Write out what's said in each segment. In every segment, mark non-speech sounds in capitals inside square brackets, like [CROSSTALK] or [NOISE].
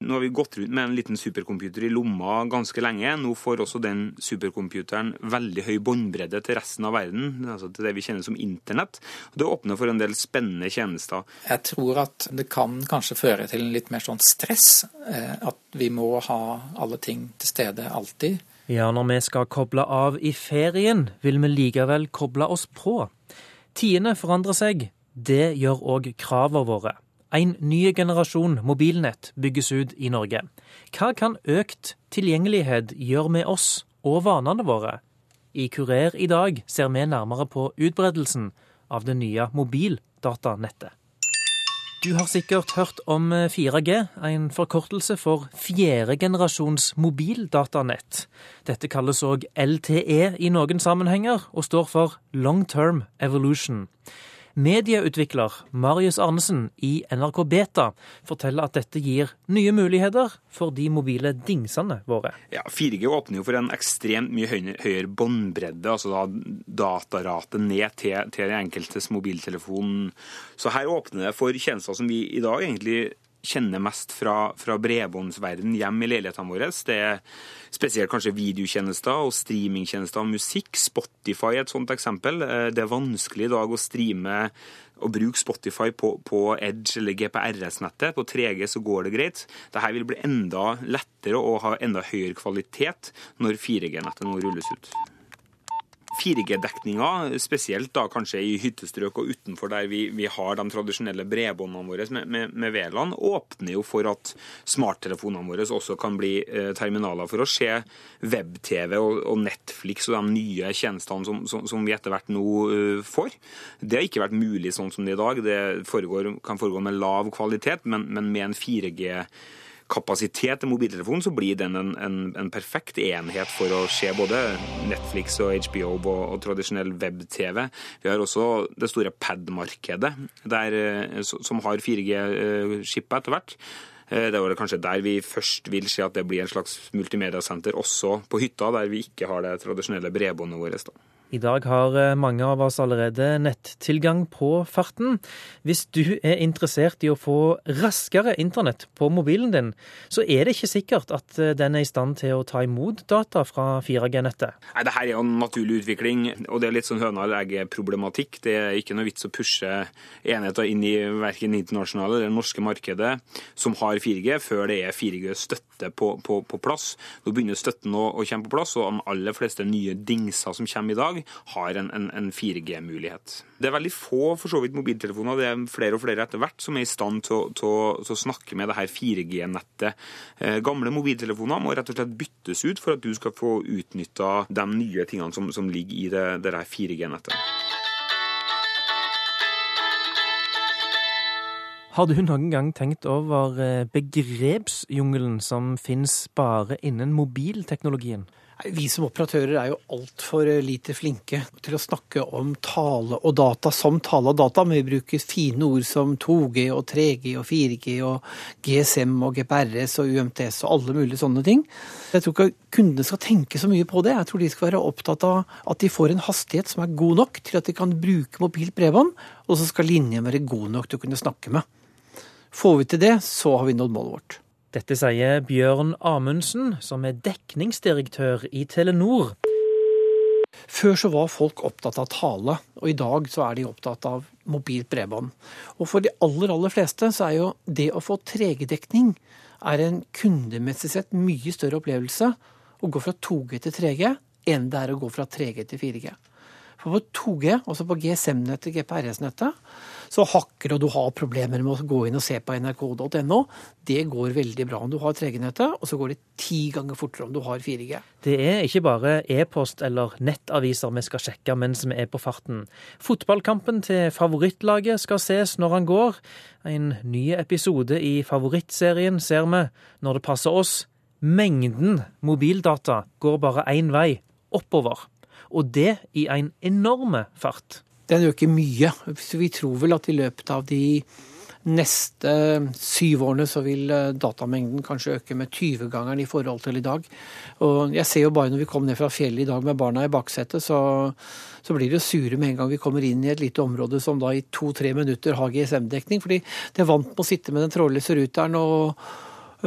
Nå har vi gått rundt med en liten supercomputer i lomma ganske lenge. Nå får også den supercomputeren veldig høy båndbredde til resten av verden, altså til det vi kjenner som internett. Det åpner for en del spennende tjenester. Jeg tror at det kan kanskje føre til litt mer sånn stress. Eh, at vi må ha alle ting til stede alltid. Ja, når vi skal koble av i ferien, vil vi likevel koble oss på. Tidene forandrer seg. Det gjør òg kravene våre. En ny generasjon mobilnett bygges ut i Norge. Hva kan økt tilgjengelighet gjøre med oss og vanene våre? I Kurer i dag ser vi nærmere på utbredelsen av det nye mobildatanettet. Du har sikkert hørt om 4G, en forkortelse for fjerde generasjons mobildatanett. Dette kalles òg LTE i noen sammenhenger, og står for Long Term Evolution. Medieutvikler Marius Arnesen i NRK Beta forteller at dette gir nye muligheter for de mobile dingsene våre. Ja, 4G åpner jo for en ekstremt mye høyere, båndbredde, altså da dataratet ned til, til den enkeltes mobiltelefon. Så her åpner det for tjenester som vi i dag egentlig kjenner mest fra, fra bredbåndsverdenen hjemme i leilighetene våre. Det er spesielt kanskje videotjenester og streamingtjenester av musikk. Spotify er et sånt eksempel. Eh, det er vanskelig i dag å streame og bruke Spotify på, på Edge eller GPRS-nettet. På 3G så går det greit. Dette vil bli enda lettere og ha enda høyere kvalitet når 4G-nettet nå rulles ut. 4G-dekninga, spesielt da kanskje i hyttestrøk og utenfor der vi, vi har de tradisjonelle bredbåndene våre med, med, med VLAN, åpner jo for at smarttelefonene våre også kan bli eh, terminaler for å se web-TV og, og, Netflix og de nye tjenestene som, som, som vi etter hvert nå uh, får. Det har ikke vært mulig sånn som det er i dag. Det foregår, kan foregå med lav kvalitet, men, men med en 4G kapasitet til mobiltelefonen, så blir den en, en, en, perfekt enhet for å se både Netflix og HBO og, og tradisjonell web-TV. Vi har også det store pad-markedet, eh, som har 4G-skippa etter hvert. Eh, det var kanskje der vi først vil se at det blir en slags multimediasenter også på hytta, der vi ikke har det tradisjonelle bredbåndet vårt. da. I dag har eh, mange av oss allerede nettilgang på farten. Hvis du er interessert i å få raskere internett på mobilen din, så er det ikke sikkert at eh, den er i stand til å ta imot data fra 4G-nettet. Nei, Det her er jo en naturlig utvikling, og det er litt sånn høna og egget-problematikk. Det er ikke noe vits å pushe enheter inn i verken internasjonale eller norske markedet som har 4G, før det er 4G-støtte på, på, på, plass. Nå begynner støtten å, å komme på plass, og de aller fleste nye dingser som kommer i dag, har en, en, en 4G-mulighet. Det er veldig få for så vidt mobiltelefoner, det er flere og flere etter hvert, som er i stand til, til, til å snakke med det her 4G-nettet. Eh, gamle mobiltelefoner må rett og slett byttes ut for at du skal få utnytta de nye tingene som, som ligger i det, det 4G-nettet. Har du noen gang tenkt over eh, begrepsjungelen som finnes bare innen mobilteknologien? Vi som operatører er jo altfor lite flinke til å snakke om tale og data som tale og data, men vi bruker fine ord som 2G og 3G og 4G og GSM og GPRS og UMTS og alle mulige sånne ting. Jeg tror ikke kundene skal tenke så mye på det. Jeg tror de skal være opptatt av at de får en hastighet som er god nok til at de kan bruke mobilt bredbånd, og så skal linjen være god nok til å kunne snakke med. Får vi til det, så har vi nådd målet vårt. Dette sier Bjørn Amundsen, som er dekningsdirektør i Telenor. Før så var folk opptatt av tale, og i dag så er de opptatt av mobilt bredbånd. Og for de aller, aller fleste så er jo det å få 3G-dekning er en kundemessig sett mye større opplevelse å gå fra 2G til 3G enn det er å gå fra 3G til 4G. For på 2G, altså på GSM-nettet, GPRS-nettet, så hakker og du har problemer med å gå inn og se på nrk.no. Det går veldig bra om du har 3G-nettet, og så går det ti ganger fortere om du har 4G. Det er ikke bare e-post eller nettaviser vi skal sjekke mens vi er på farten. Fotballkampen til favorittlaget skal ses når han går. En ny episode i favorittserien ser vi når det passer oss. Mengden mobildata går bare én vei oppover og det i en enorme fart. Den øker mye. Vi tror vel at i løpet av de neste syv årene så vil eh, datamengden kanskje øke med 20-gangeren i forhold til i dag. Og jeg ser jo bare når vi kom ned fra fjellet i dag med barna i baksetet, så, så blir det sure med en gang vi kommer inn i et lite område som da i to-tre minutter har GSM-dekning. Fordi de er vant med å sitte med den trådløse ruteren og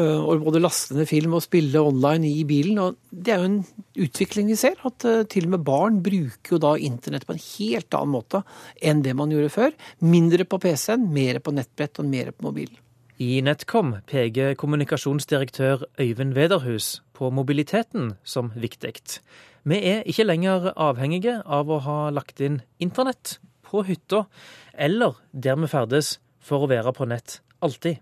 og både laste ned film og spille online i bilen. og Det er jo en utvikling vi ser. At eh, til og med barn bruker jo da internett på en helt annen måte enn det man gjorde før. Mindre på PC-en, mer på nettbrett og mer på mobilen. I NetCom peker kommunikasjonsdirektør Øyvind Wederhus på mobiliteten som viktig. Vi er ikke lenger avhengige av å ha lagt inn internett på hytta eller der vi ferdes for å være på nett alltid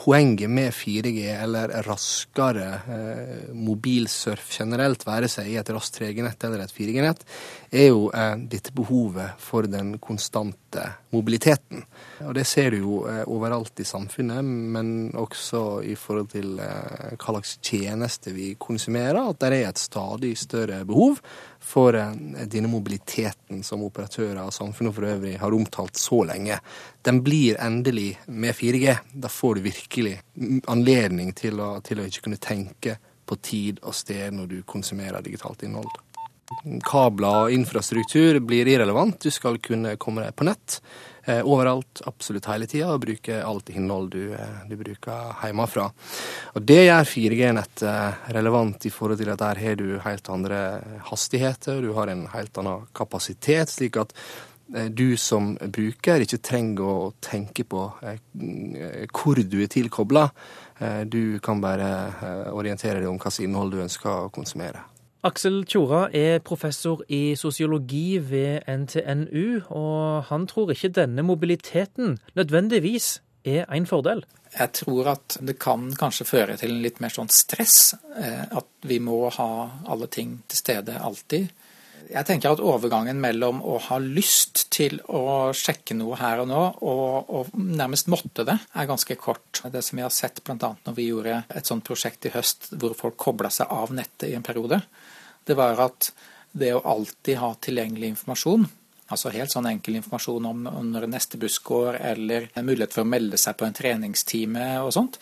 poenget med 4G, eller raskere eh, mobilsurf generelt, være seg i et raskt 3G-nett eller et 4G-nett, er jo eh, dette behovet for den konstante mobiliteten. Og det ser du jo eh, overalt i samfunnet, men også i forhold til eh, hva slags tjenester vi konsumerer, at det er et stadig større behov for denne mobiliteten som operatører og samfunnet for øvrig har omtalt så lenge. Den blir endelig med 4G. Da får du virkelig anledning til å, til å ikke kunne tenke på tid og sted når du konsumerer digitalt innhold. Kabler og infrastruktur blir irrelevant. Du skal kunne komme deg på nett. Eh, overalt, absolutt hele tida, og bruke alt innhold du, eh, du bruker hjemmefra. Og det gjør 4G-nettet eh, relevant i forhold til at der har du helt andre hastigheter, du har en helt annen kapasitet, slik at du som bruker ikke trenger å tenke på hvor du er tilkobla. Du kan bare orientere deg om hvilket innhold du ønsker å konsumere. Aksel Tjora er professor i sosiologi ved NTNU, og han tror ikke denne mobiliteten nødvendigvis er en fordel. Jeg tror at det kan kanskje føre til en litt mer sånn stress. Eh, at vi må ha alle ting til stede alltid. Jeg tenker at overgangen mellom å ha lyst til å sjekke noe her og nå, og, og nærmest måtte det, er ganske kort. Det som vi har sett bl.a. når vi gjorde et sånt prosjekt i høst hvor folk kobla seg av nettet i en periode, det var at det å alltid ha tilgjengelig informasjon, altså helt sånn enkel informasjon om når neste buss går, eller mulighet for å melde seg på en treningstime og sånt,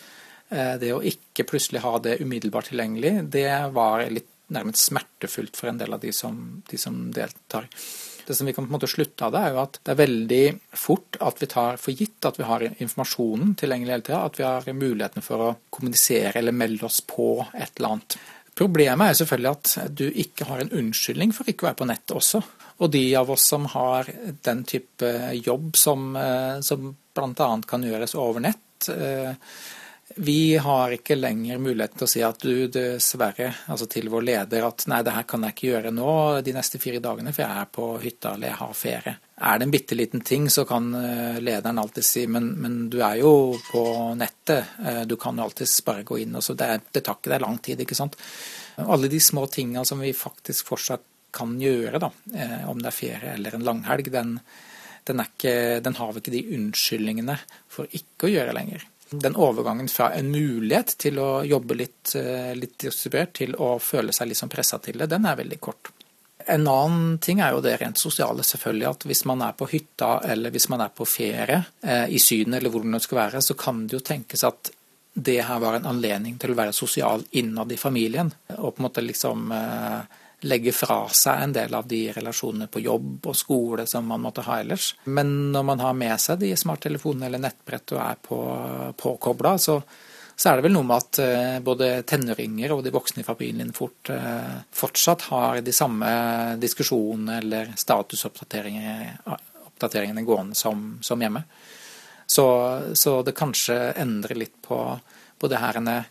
eh, det å ikke plutselig ha det umiddelbart tilgjengelig, det var litt nærmest smertefullt for en del av de som, de som deltar. Det som vi kan på en måte slutte av det, er jo at det er veldig fort at vi tar for gitt at vi har informasjonen tilgjengelig hele tida, at vi har muligheten for å kommunisere eller melde oss på et eller annet. Problemet er selvfølgelig at du ikke har en unnskyldning for ikke å være på nettet også. Og de av oss som har den type jobb som, eh, som bl.a. kan gjøres over nett, eh, vi har ikke lenger mulighet til å si at du dessverre, altså til vår leder, at nei, det her kan jeg ikke gjøre nå de neste fire dagene, for jeg er på hytta eller jeg har ferie. Er det en bitte liten ting, så kan eh, lederen alltid si men, men du er jo på nettet, eh, du kan jo alltids bare gå inn. og så det, det tar ikke deg lang tid, ikke sant. Alle de små tinga som vi faktisk fortsatt kan gjøre, da, eh, om det er ferie eller en langhelg, den, den, ikke, den har vi ikke de unnskyldningene for ikke å gjøre lenger den overgangen fra en mulighet til å jobbe litt, litt distribuert til å føle seg litt sånn pressa til det, den er veldig kort. En annen ting er jo det rent sosiale, selvfølgelig. At hvis man er på hytta eller hvis man er på ferie eh, i Syden eller hvor det skal være, så kan det jo tenkes at det her var en anledning til å være sosial innad i familien. Og på en måte liksom eh, legge fra seg en del av de relasjonene på jobb og skole som man måtte ha ellers. Men når man har med seg de smarttelefonene eller nettbrett og er på, påkobla, så så er det vel noe med at eh, både tenåringer og de voksne i familien fort, eh, fortsatt har de samme diskusjonene eller statusoppdateringene gående som, som hjemme. Så, så, det kanskje endrer litt på, på det her en eh,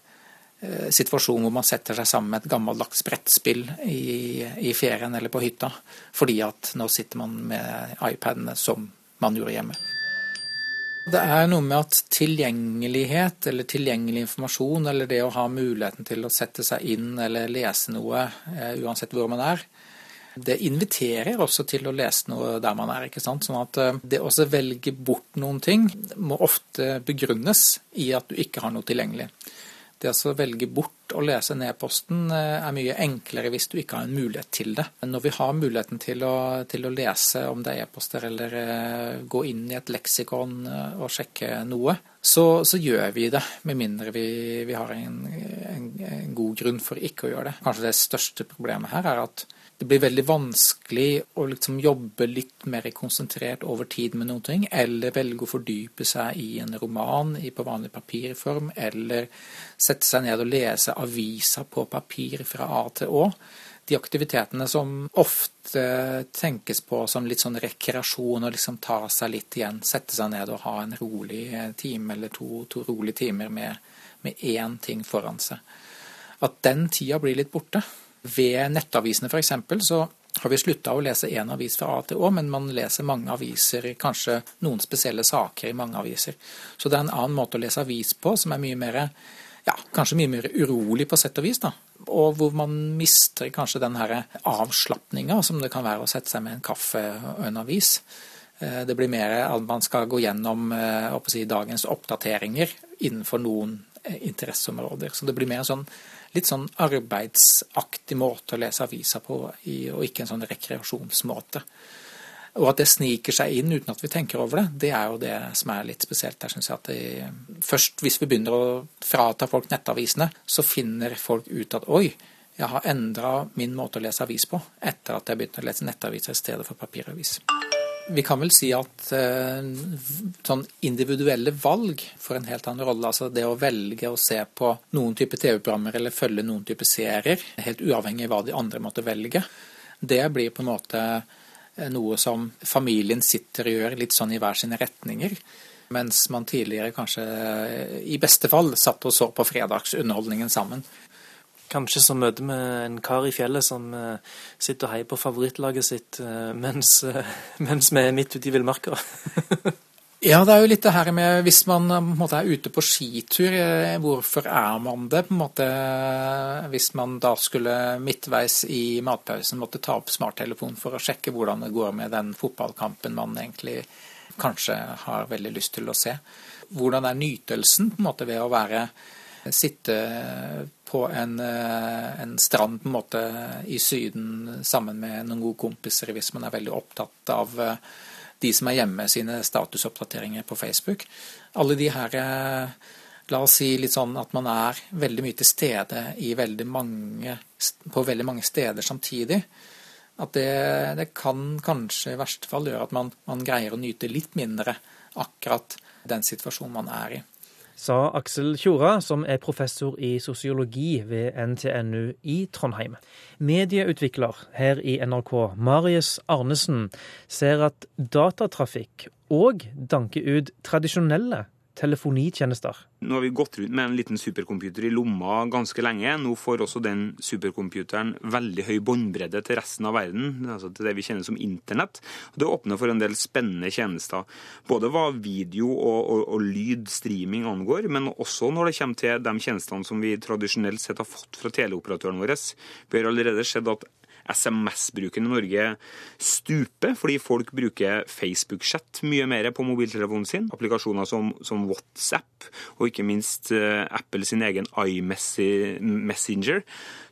situasjon hvor man setter seg sammen med et gammeldags brettspill i, i ferien eller på hytta, fordi at nå sitter man med iPadene som man gjorde hjemme. Det er noe med at tilgjengelighet, eller tilgjengelig informasjon, eller det å ha muligheten til å sette seg inn eller lese noe, eh, uansett hvor man er, det inviterer også til å lese noe der man er. ikke sant? Sånn at eh, det å velge bort noen ting må ofte begrunnes i at du ikke har noe tilgjengelig. Det å velge bort å lese ned-posten eh, er mye enklere hvis du ikke har en mulighet til det. Når vi har muligheten til å, til å lese om det er e-poster eller eh, gå inn i et leksikon eh, og sjekke noe, så, så gjør vi det. Med mindre vi, vi har en, en, en, god grunn for ikke å gjøre det. Kanskje det største problemet her er at det blir veldig vanskelig å liksom jobbe litt mer konsentrert over tid med noen ting, eller velge å fordype seg i en roman på vanlig papirform, eller sette seg ned og lese aviser på papir fra A til Å. De aktivitetene som ofte tenkes på som litt sånn rekreasjon, og liksom ta seg litt igjen, sette seg ned og ha en rolig time eller to, to rolige timer med, med én ting foran seg. At den tida blir litt borte. Ved nettavisene f.eks. så har vi slutta å lese én avis fra A til Å, men man leser mange aviser, kanskje noen spesielle saker i mange aviser. Så det er en annen måte å lese avis på som er mye mer ja, kanskje mye mer urolig på sett og vis. da. Og hvor man mister kanskje den her avslapninga som det kan være å sette seg med en kaffe og en avis. Eh, det blir mer at man skal gå gjennom eh, si, dagens oppdateringer innenfor noen eh, interesseområder. Så det blir mer sånn litt sånn arbeidsaktig måte å lese aviser på, og ikke en sånn rekreasjonsmåte. Og at det sniker seg inn uten at vi tenker over det, det er jo det som er litt spesielt jeg. At det, først hvis vi begynner å frata folk nettavisene, så finner folk ut at oi, jeg har endra min måte å lese avis på etter at jeg begynte å lese nettaviser i stedet for papiravis. Vi kan vel si at eh, sånn individuelle valg får en helt annen rolle. Altså det å velge å se på noen type TV-programmer eller følge noen type serier, helt uavhengig av hva de andre måtte velge, det blir på en måte eh, noe som familien sitter og gjør litt sånn i hver sine retninger. Mens man tidligere kanskje eh, i beste fall satt og så på fredagsunderholdningen sammen. Kanskje som møte med en kar i fjellet som uh, sitter og heier på favorittlaget sitt uh, mens, uh, [LAUGHS] mens, vi er midt ute i villmarka. [LAUGHS] ja, det er jo litt det her med hvis man måte, er ute på skitur, hvorfor er man det? på en måte, Hvis man da skulle midtveis i matpausen måtte ta opp smarttelefonen for å sjekke hvordan det går med den fotballkampen man egentlig kanskje har veldig lyst til å se. Hvordan er nytelsen på en måte ved å være sitte på en, eh, en, strand på en måte i Syden sammen med noen gode kompiser hvis man er veldig opptatt av eh, de som er hjemme sine statusoppdateringer på Facebook. Alle de her eh, La oss si litt sånn at man er veldig mye til stede veldig mange, på veldig mange steder samtidig. At det, det, kan kanskje i verste fall gjøre at man, man greier å nyte litt mindre akkurat den situasjonen man er i sa Aksel Tjora, som er professor i sosiologi ved NTNU i Trondheim. Medieutvikler her i NRK, Marius Arnesen, ser at datatrafikk òg danker ut tradisjonelle telefonitjenester. Nå har vi gått rundt med en liten supercomputer i lomma ganske lenge. Nå får også den supercomputeren veldig høy båndbredde til resten av verden, altså til det vi kjenner som internett. Det åpner for en del spennende tjenester, både hva video og, og, og lyd, streaming, angår, men også når det kommer til de tjenestene som vi tradisjonelt sett har fått fra teleoperatøren vår. Vi har allerede sett at SMS-bruken i Norge stuper, fordi folk bruker Facebook-chat mye mer på mobiltelefonen sin. Applikasjoner som, som WhatsApp, og ikke minst uh, Apple sin egen iMessenger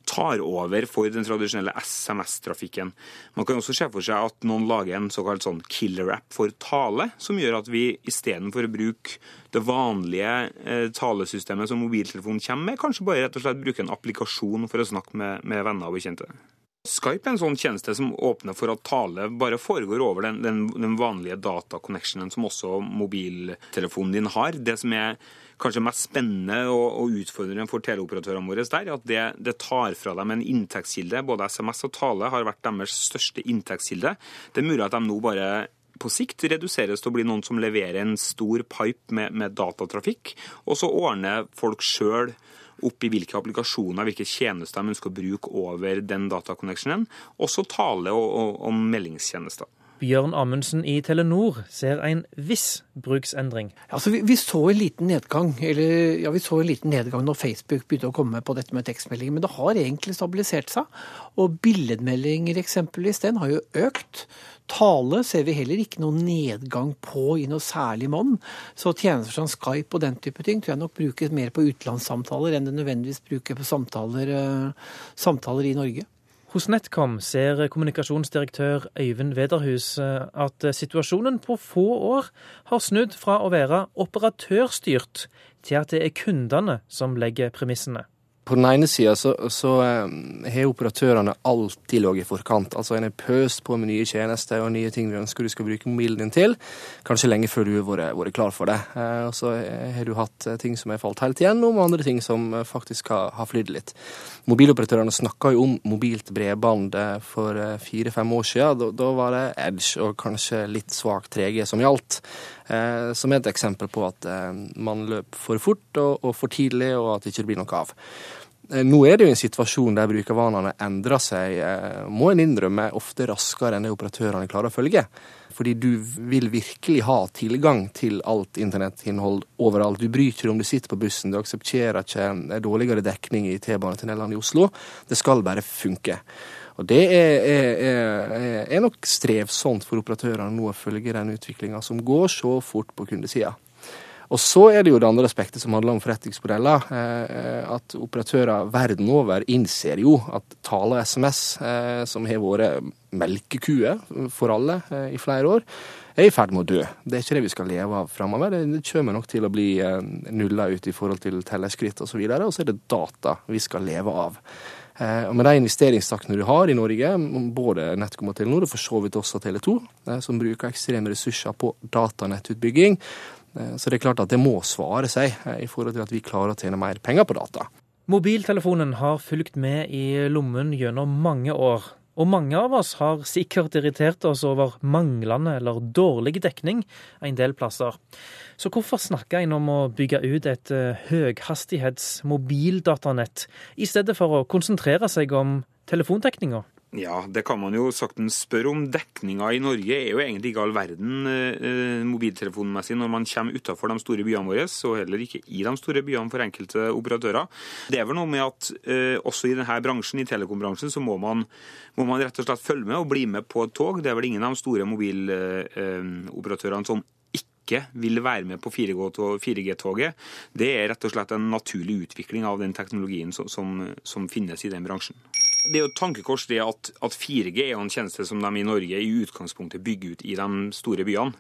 tar over for den tradisjonelle SMS-trafikken. Man kan også se for seg at noen lager en såkalt sånn killer-app for tale, som gjør at vi istedenfor å bruke det vanlige eh, talesystemet som mobiltelefonen kommer med, kanskje bare rett og slett bruke en applikasjon for å snakke med, med venner og bekjente. Skype er en sånn tjeneste som åpner for at tale bare foregår over den, den, den vanlige dataconnectionen som også mobiltelefonen din har. Det som er kanskje mest spennende og, og utfordrende for teleoperatørene våre der, at det, det, tar fra dem en inntektskilde. Både SMS og tale har vært deres største inntektskilde. Det er mulig at de nå bare på sikt reduseres til å bli noen som leverer en stor pipe med, med datatrafikk, og så ordner folk sjøl opp i hvilke applikasjoner, hvilke tjenester de ønsker å bruke over den dataconnectionen. Også tale- og, og, og meldingstjenester. Bjørn Amundsen i Telenor ser en viss bruksendring. Altså, vi, vi, så en liten nedgang eller, ja, vi så en liten nedgang når Facebook begynte å komme på dette med tekstmeldinger, men det har egentlig stabilisert seg. Og billedmeldinger eksempelvis, den har jo økt. Tale ser vi heller ikke noen nedgang på i noe særlig monn. Så tjenester som Skype og den type ting tror jeg nok brukes mer på utenlandssamtaler enn det nødvendigvis bruker på samtaler, uh, samtaler i Norge. Hos NetCom ser kommunikasjonsdirektør Øyvind Wederhus eh, at situasjonen på få år har snudd fra å være operatørstyrt til at det er kundene som legger premissene. På den ene sida så, så eh, har operatørene alltid ligget i forkant. Altså En har pøst på med nye tjenester og nye ting du ønsker du skal bruke mobilen din til. Kanskje lenge før du har vært, klar for det. Eh, og så har du hatt ting som har falt helt igjennom, og andre ting som faktisk har, har flydd litt. Mobiloperatørene snakka jo om mobilt bredbånd for fire-fem år siden. Da, da, var det Edge og kanskje litt svak 3G som gjaldt. Som er et eksempel på at man løper for fort og, for tidlig, og at det ikke blir noe av. Eh, nå er det jo en situasjon der brukervanene endrer seg, eh, må en innrømme, ofte raskere enn det operatørene klarer å følge. Fordi du vil virkelig ha tilgang til alt internettinnhold overalt. Du bryr ikke om du sitter på bussen, du aksepterer ikke dårligere dekning i T-banetunnelene i Oslo. Det skal bare funke. Og Det er, er, er, er nok strevsomt for operatørene nå å følge den utviklinga som går så fort på kundesida. Og så er det jo det andre aspektet som handler om forretningsmodeller. Eh, at operatører verden over innser jo at tale og SMS, eh, som har vært melkekuer for alle eh, i flere år, er i ferd med å dø. Det er ikke det vi skal leve av framover. Det kommer nok til å bli nulla ut i forhold til tellerskritt osv. Og, så og så er det data vi skal leve av. Og Med de investeringstaktene du har i Norge, både NetCom og Telenor, og for så vidt også Tele2, som bruker ekstreme ressurser på datanettutbygging, Eh, så det er klart at det må svare seg eh, i forhold til at vi klarer å tjene mer penger på data. Mobiltelefonen har fulgt med i lommen gjennom mange år. Og mange av oss har sikkert irritert oss over manglende eller dårlig dekning en del plasser. Så hvorfor snakker en om å bygge ut et eh, høyhastighets mobildatanett, i stedet for å konsentrere seg om telefondekninga? Ja, det kan man jo saktens spørre om. Dekninga i Norge er jo egentlig ikke all verden eh, mobiltelefonmessig når man kommer utafor de store byene våre, og heller ikke i de store byene for enkelte operatører. Det er vel noe med at eh, også i denne bransjen, i telekombransjen, så må man, må man, rett og slett følge med og bli med på et tog. Det er vel ingen av de store mobiloperatørene som ikke vil være med på 4G-toget. Det er rett og slett en naturlig utvikling av den teknologien som, som, som finnes i den bransjen. Det er jo et tankekors det at, at, 4G er jo en tjeneste som de i Norge i utgangspunktet bygger ut i de store byene.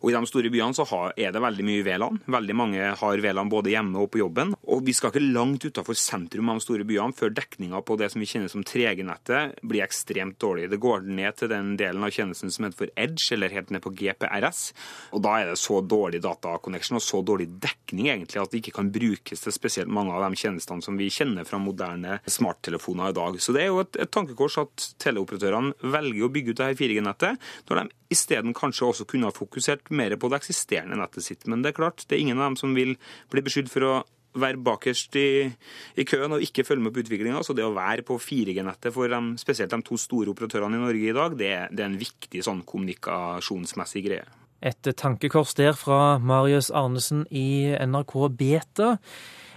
Og I de store byene så har, er det veldig mye VLAN. Veldig mange har VLAN både hjemme og på jobben. Og Vi skal ikke langt utenfor sentrum av de store byene før dekninga på det som vi kjenner som 3G-nettet blir ekstremt dårlig. Det går ned til den delen av tjenesten som heter for Edge, eller helt ned på GPRS. Og Da er det så dårlig dataconnection og så dårlig dekning egentlig at det ikke kan brukes til spesielt mange av de tjenestene som vi kjenner fra moderne smarttelefoner i dag. Så det er jo et, et tankekors at teleoperatørene velger å bygge ut dette 4G-nettet, når de isteden kanskje også kunne ha fokusert mer på det eksisterende nettet sitt. Men det er klart, det er ingen av dem som vil bli beskyldt for å være bakerst i, i køen og ikke følge med på utviklinga. Så det å være på 4G-nettet for de, spesielt de to store operatørene i Norge i dag, det, det er en viktig sånn kommunikasjonsmessig greie. Et tankekors der fra Marius Arnesen i NRK Beta.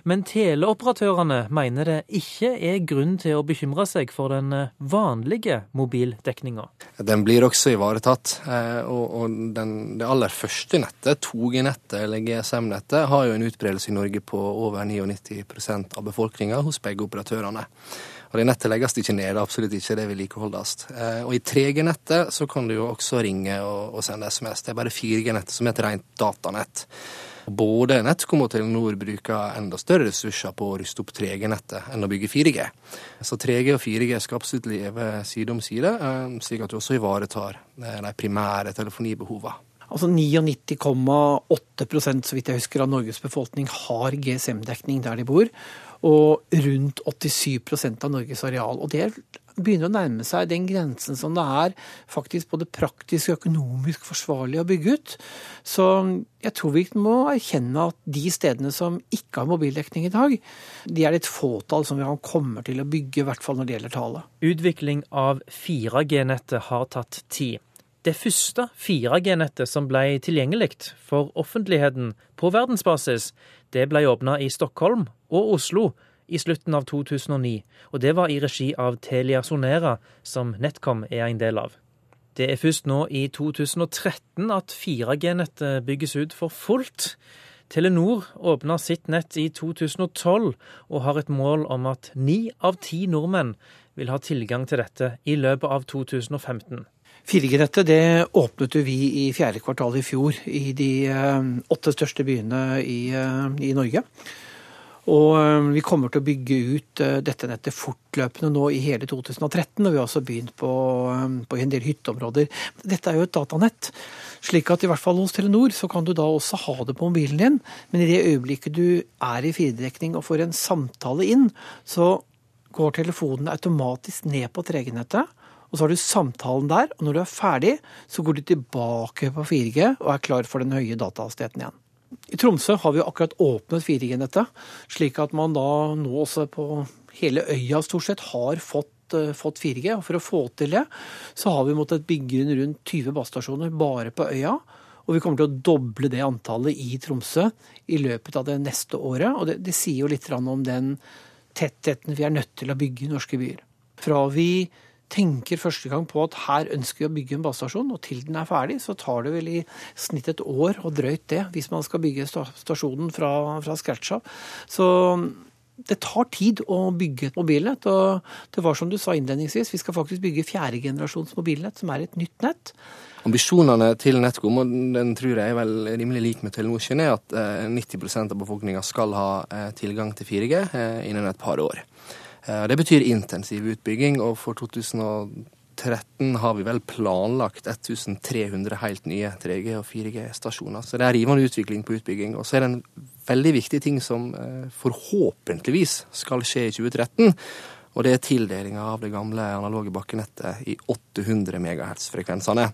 Men teleoperatørene mener det ikke er grunn til å bekymre seg for den eh, vanlige mobildekninga. Den blir også ivaretatt. Eh, og den, det aller første nettet, 2G-nettet eller GSM-nettet, har jo en utbredelse i Norge på over 99% av befolkninga hos begge operatørene. Og det nettet legges ikke ned, absolutt ikke, det vedlikeholdes. Eh, og i 3G-nettet så kan du jo også ringe og, og sende SMS. Det er bare 4G-nettet som er et rent datanett. Både NetCom og Telenor bruker enda større ressurser på å ruste opp 3G-nettet enn å bygge 4G. Så 3G og 4G skal absolutt leve side om side, eh, slik at du også ivaretar eh, de primære telefonibehovene. Altså 99,8% så vidt jeg husker, av Norges befolkning har GSM-dekning der de bor. Og rundt 87% av Norges areal. Og det begynner å nærme seg den grensen som det er faktisk både praktisk og økonomisk forsvarlig å bygge ut. Så jeg tror vi må erkjenne at de stedene som ikke har mobildekning i dag, de er et fåtall som vi kommer til å bygge, i hvert fall når det gjelder tale. Utvikling av 4G-nettet har tatt tid. Det første 4G-nettet som ble tilgjengelig for offentligheten på verdensbasis, det ble åpna i Stockholm og Oslo i slutten av 2009, og det var i regi av Telia Sonera, som NetCom er en del av. Det er først nå i 2013 at 4G-nettet bygges ut for fullt. Telenor åpna sitt nett i 2012 og har et mål om at ni av ti nordmenn vil ha tilgang til dette i løpet av 2015. 4G-nettet det åpnet vi i fjerde kvartal i fjor i de eh, åtte største byene i, eh, i Norge. Og eh, vi kommer til å bygge ut dette nettet fortløpende nå i hele 2013, og vi har også begynt på, på en del hytteområder. Dette er jo et datanett, slik at i hvert fall hos Telenor så kan du da også ha det på mobilen din, men i det øyeblikket du er i firedekning og får en samtale inn, så går telefonen automatisk ned på 3G-nettet. Og så har du samtalen der, og når du er ferdig, så går du tilbake på 4G og er klar for den høye datahastigheten igjen. I Tromsø har vi akkurat åpnet 4G-nettet, slik at man da nå også på hele øya stort sett har fått, uh, fått 4G. Og for å få til det, så har vi måttet bygge rundt 20 basestasjoner bare på øya. Og vi kommer til å doble det antallet i Tromsø i løpet av det neste året. Og det, det sier jo litt om den tettheten vi er nødt til å bygge i norske byer. Fra vi tenker første gang på at her ønsker vi å bygge en basestasjon, og til den er ferdig, så tar det vel i snitt et år og drøyt det, hvis man skal bygge stasjonen fra, fra scratch av. Så det tar tid å bygge et mobilnett. Og det var som du sa innledningsvis, vi skal faktisk bygge fjerde generasjons mobilnett, som er et nytt nett. Ambisjonene til NetCom, og den tror jeg er vel rimelig lik med Telenor er at 90 eh, av befolkninga skal ha eh, tilgang til 4G eh, innen et par år. Eh, det betyr intensiv utbygging, og for 2013 har vi vel planlagt 1300 helt nye 3G- og 4G-stasjoner. Så det er rivende utvikling på utbygging. Og så er det en veldig viktig ting som eh, forhåpentligvis skal skje i 2013. Og det er tildelinga av det gamle analoge bakkenettet i 800 MHz-frekvensene.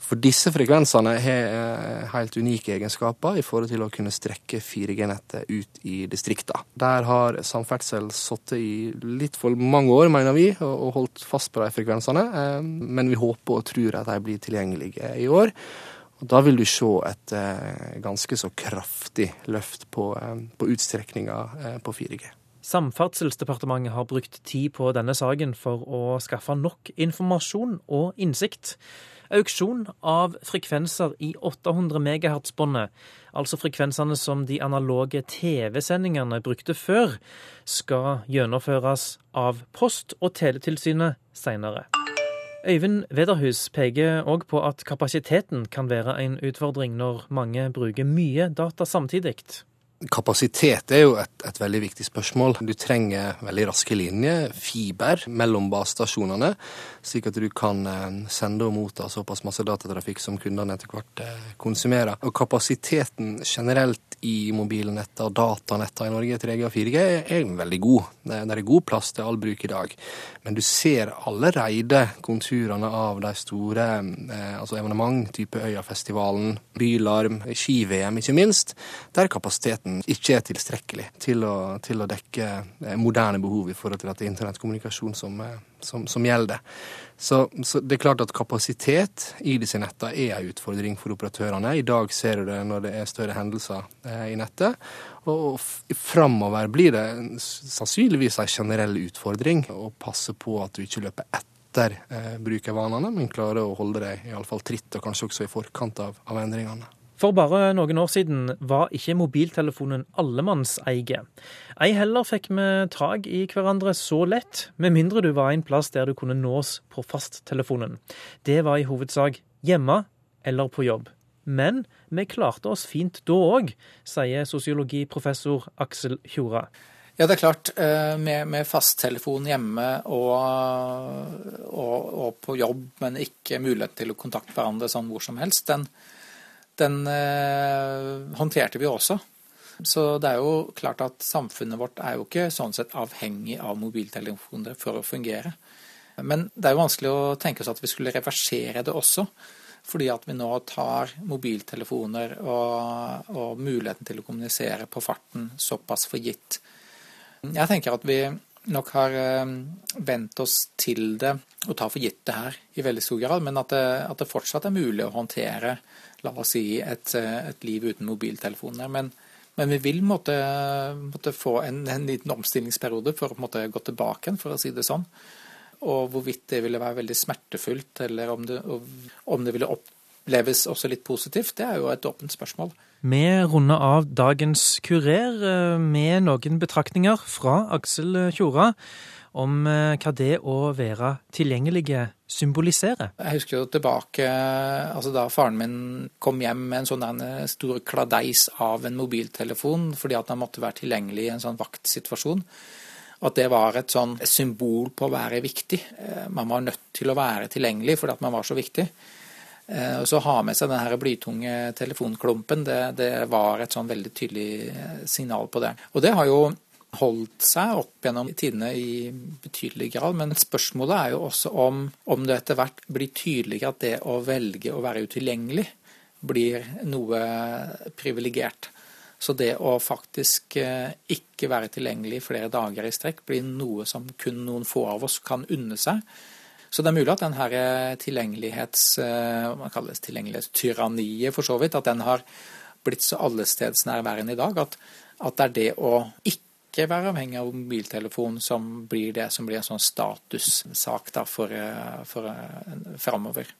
For disse frekvensene har eh, helt unike egenskaper i forhold til å kunne strekke 4G-nettet ut i distrikta. Der har samferdsel sittet i litt for mange år, mener vi, og holdt fast på de frekvensene. Eh, men vi håper og tror at de blir tilgjengelige i år. Og Da vil du se et eh, ganske så kraftig løft på, på utstrekninga på 4G. Samferdselsdepartementet har brukt tid på denne saken for å skaffe nok informasjon og innsikt. Auksjon av frekvenser i 800 MHz-båndet, altså frekvensene som de analoge TV-sendingene brukte før, skal gjennomføres av Post- og teletilsynet senere. Øyvind Wederhus peker òg på at kapasiteten kan være en utfordring når mange bruker mye data samtidig. Kapasitet er jo et, et, veldig viktig spørsmål. Du trenger veldig raske linjer, fiber, mellom basestasjonene, slik at du kan eh, sende og motta såpass masse datatrafikk som kundene etter hvert eh, konsumerer. Og kapasiteten generelt i mobilnettet og datanettet i Norge, 3G og 4G, er veldig god. Det er god plass til all bruk i dag. Men du ser allerede konturene av de store eh, altså evenement, type Øyafestivalen, Bylarm, ski-VM ikke minst, der kapasiteten ikke er tilstrekkelig til å, til å dekke eh, moderne behov i forhold til at det er internettkommunikasjon som, eh, som, som gjelder. Så, så, det er klart at kapasitet i disse nettene er en utfordring for operatørene. I dag ser du det når det er større hendelser eh, i nettet. Og framover blir det sannsynligvis en generell utfordring å passe på at du ikke løper etter eh, brukervanene, men klarer å holde deg iallfall tritt, og kanskje også i forkant av, av endringene. For bare noen år siden var ikke mobiltelefonen allemannseie. Ei heller fikk vi tak i hverandre så lett, med mindre du var en plass der du kunne nås på fasttelefonen. Det var i hovedsak hjemme eller på jobb. Men vi klarte oss fint da òg, sier sosiologiprofessor Aksel Tjora. Ja, det er klart. Eh, med, med fasttelefon hjemme og, og, og, på jobb, men ikke mulighet til å kontakte hverandre sånn hvor som helst, den, den eh, håndterte vi også. Så det er jo klart at samfunnet vårt er jo ikke sånn sett avhengig av mobiltelefoner for å fungere. Men det er jo vanskelig å tenke oss at vi skulle reversere det også. Fordi at vi nå tar mobiltelefoner og, og muligheten til å kommunisere på farten såpass for gitt. Jeg tenker at vi nok har eh, vent oss til det og tar for gitt det her i veldig stor grad, men at det, at det fortsatt er mulig å håndtere la oss si, et, et liv uten mobiltelefoner. Men, men vi vil måtte, måtte få en, en, liten omstillingsperiode for å gå tilbake igjen, for å si det sånn. Og hvorvidt det ville være veldig smertefullt, eller om det, om det ville oppleves også litt positivt, det er jo et åpent spørsmål. Vi runder av dagens Kurer eh, med noen betraktninger fra Aksel Tjora om eh, hva det å være tilgjengelige symboliserer. Jeg husker jo tilbake altså da faren min kom hjem med en sånn stor kladeis av en mobiltelefon fordi at han måtte være tilgjengelig i en sånn vaktsituasjon. At det var et sånn symbol på å være viktig. Eh, man var nødt til å være tilgjengelig fordi at man var så viktig. Eh, og så ha med seg den blytunge telefonklumpen, det, det var et sånn veldig tydelig signal på det. Og det har jo holdt seg opp gjennom tidene i betydelig grad. Men spørsmålet er jo også om, om det etter hvert blir tydeligere at det å velge å være utilgjengelig blir noe privilegert. Så det å faktisk eh, ikke være tilgjengelig flere dager i strekk blir noe som kun noen få av oss kan unne seg. Så det er mulig at denne eh, tilgjengelighets, hva man kalles tilgjengelighetstyranniet for så vidt, at den har blitt så allestedsnærværende i dag at, at det er det å ikke være avhengig av mobiltelefon som blir det som blir en sånn statussak for, for framover.